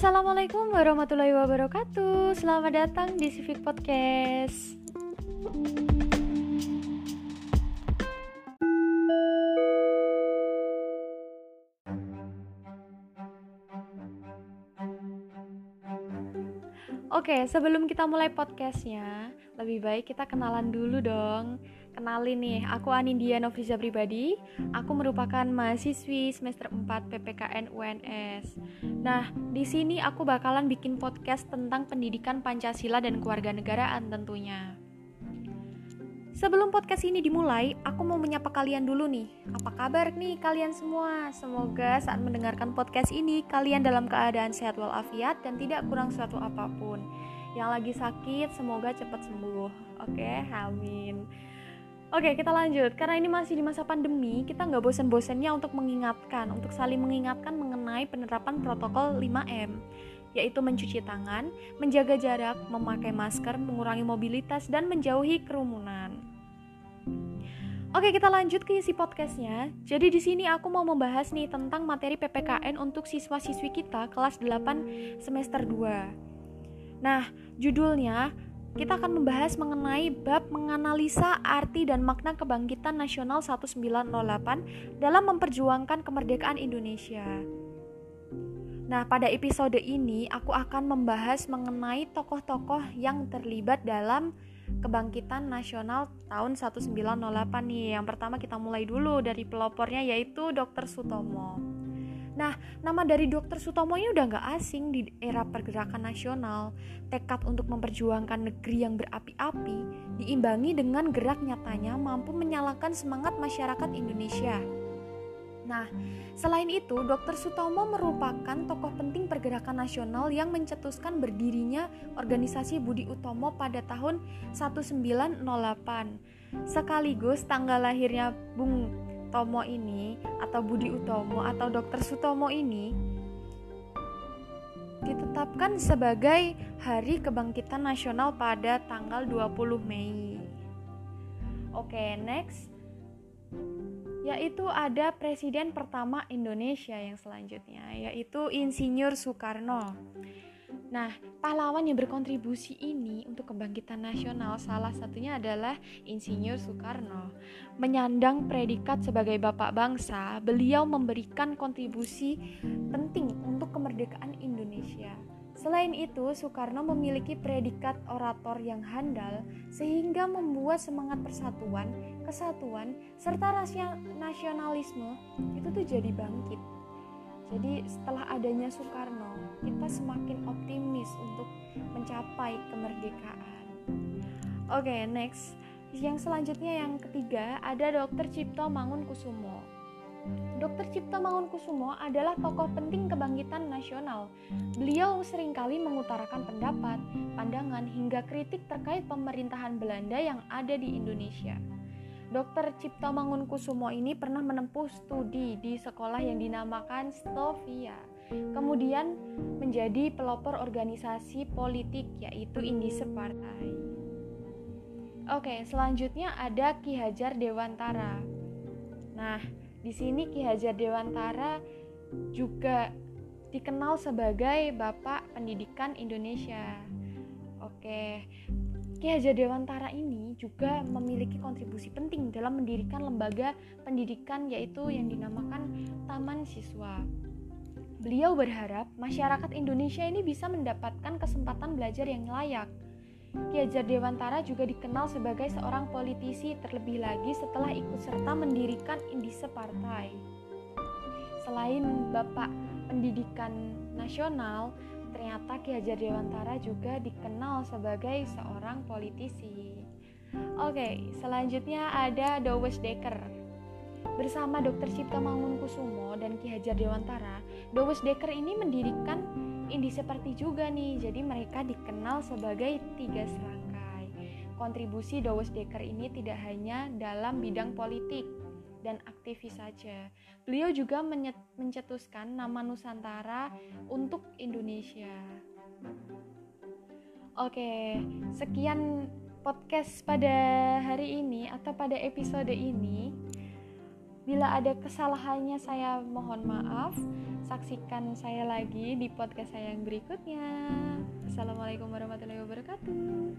Assalamualaikum warahmatullahi wabarakatuh. Selamat datang di Civic Podcast. Oke, sebelum kita mulai podcastnya, lebih baik kita kenalan dulu dong. Kenalin nih, aku Anindya Novriza Pribadi. Aku merupakan mahasiswi semester 4 PPKN UNS. Nah, di sini aku bakalan bikin podcast tentang pendidikan Pancasila dan kewarganegaraan tentunya. Sebelum podcast ini dimulai, aku mau menyapa kalian dulu nih. Apa kabar nih kalian semua? Semoga saat mendengarkan podcast ini kalian dalam keadaan sehat walafiat dan tidak kurang suatu apa pun. Yang lagi sakit semoga cepat sembuh. Oke, amin. Oke, kita lanjut. Karena ini masih di masa pandemi, kita nggak bosan-bosannya untuk mengingatkan, untuk saling mengingatkan mengenai penerapan protokol 5M, yaitu mencuci tangan, menjaga jarak, memakai masker, mengurangi mobilitas, dan menjauhi kerumunan. Oke, kita lanjut ke isi podcastnya. Jadi di sini aku mau membahas nih tentang materi PPKN untuk siswa-siswi kita kelas 8 semester 2. Nah, judulnya kita akan membahas mengenai bab menganalisa arti dan makna kebangkitan nasional 1908 dalam memperjuangkan kemerdekaan Indonesia. Nah, pada episode ini aku akan membahas mengenai tokoh-tokoh yang terlibat dalam kebangkitan nasional tahun 1908 nih. Yang pertama kita mulai dulu dari pelopornya yaitu Dr. Sutomo. Nah, nama dari Dr. Sutomo ini udah nggak asing di era pergerakan nasional. Tekad untuk memperjuangkan negeri yang berapi-api diimbangi dengan gerak nyatanya mampu menyalakan semangat masyarakat Indonesia. Nah, selain itu, Dr. Sutomo merupakan tokoh penting pergerakan nasional yang mencetuskan berdirinya organisasi Budi Utomo pada tahun 1908. Sekaligus tanggal lahirnya Bung Tomo ini atau Budi Utomo atau Dr. Sutomo ini ditetapkan sebagai Hari Kebangkitan Nasional pada tanggal 20 Mei. Oke, okay, next yaitu ada presiden pertama Indonesia yang selanjutnya yaitu Insinyur Soekarno. Nah, pahlawan yang berkontribusi ini untuk kebangkitan nasional salah satunya adalah Insinyur Soekarno. Menyandang predikat sebagai bapak bangsa, beliau memberikan kontribusi penting untuk kemerdekaan Indonesia. Selain itu, Soekarno memiliki predikat orator yang handal sehingga membuat semangat persatuan, kesatuan, serta nasionalisme itu tuh jadi bangkit. Jadi setelah adanya Soekarno, kita semakin optimis untuk mencapai kemerdekaan. Oke, okay, next. Yang selanjutnya yang ketiga ada Dr. Cipto Mangunkusumo. Dr. Cipto Mangunkusumo adalah tokoh penting kebangkitan nasional. Beliau sering kali mengutarakan pendapat, pandangan, hingga kritik terkait pemerintahan Belanda yang ada di Indonesia. Dr. Cipto Mangunkusumo ini pernah menempuh studi di sekolah yang dinamakan Stovia. Kemudian menjadi pelopor organisasi politik yaitu Indise Partai. Oke, selanjutnya ada Ki Hajar Dewantara. Nah, di sini Ki Hajar Dewantara juga dikenal sebagai Bapak Pendidikan Indonesia. Oke, Ki Hajar Dewantara ini juga memiliki kontribusi penting dalam mendirikan lembaga pendidikan yaitu yang dinamakan Taman Siswa. Beliau berharap masyarakat Indonesia ini bisa mendapatkan kesempatan belajar yang layak Ki Hajar Dewantara juga dikenal sebagai seorang politisi terlebih lagi setelah ikut serta mendirikan Indise Partai. Selain Bapak Pendidikan Nasional, ternyata Ki Hajar Dewantara juga dikenal sebagai seorang politisi. Oke, selanjutnya ada Dowes Dekker. Bersama Dr. Cipta Mangunkusumo dan Ki Hajar Dewantara, Dowes Dekker ini mendirikan ini seperti juga nih, jadi mereka dikenal sebagai tiga serangkai. Kontribusi Dawes Dekker ini tidak hanya dalam bidang politik dan aktivis saja. Beliau juga mencetuskan nama Nusantara untuk Indonesia. Oke, sekian podcast pada hari ini atau pada episode ini. Bila ada kesalahannya saya mohon maaf. Saksikan saya lagi di podcast saya yang berikutnya. Assalamualaikum warahmatullahi wabarakatuh.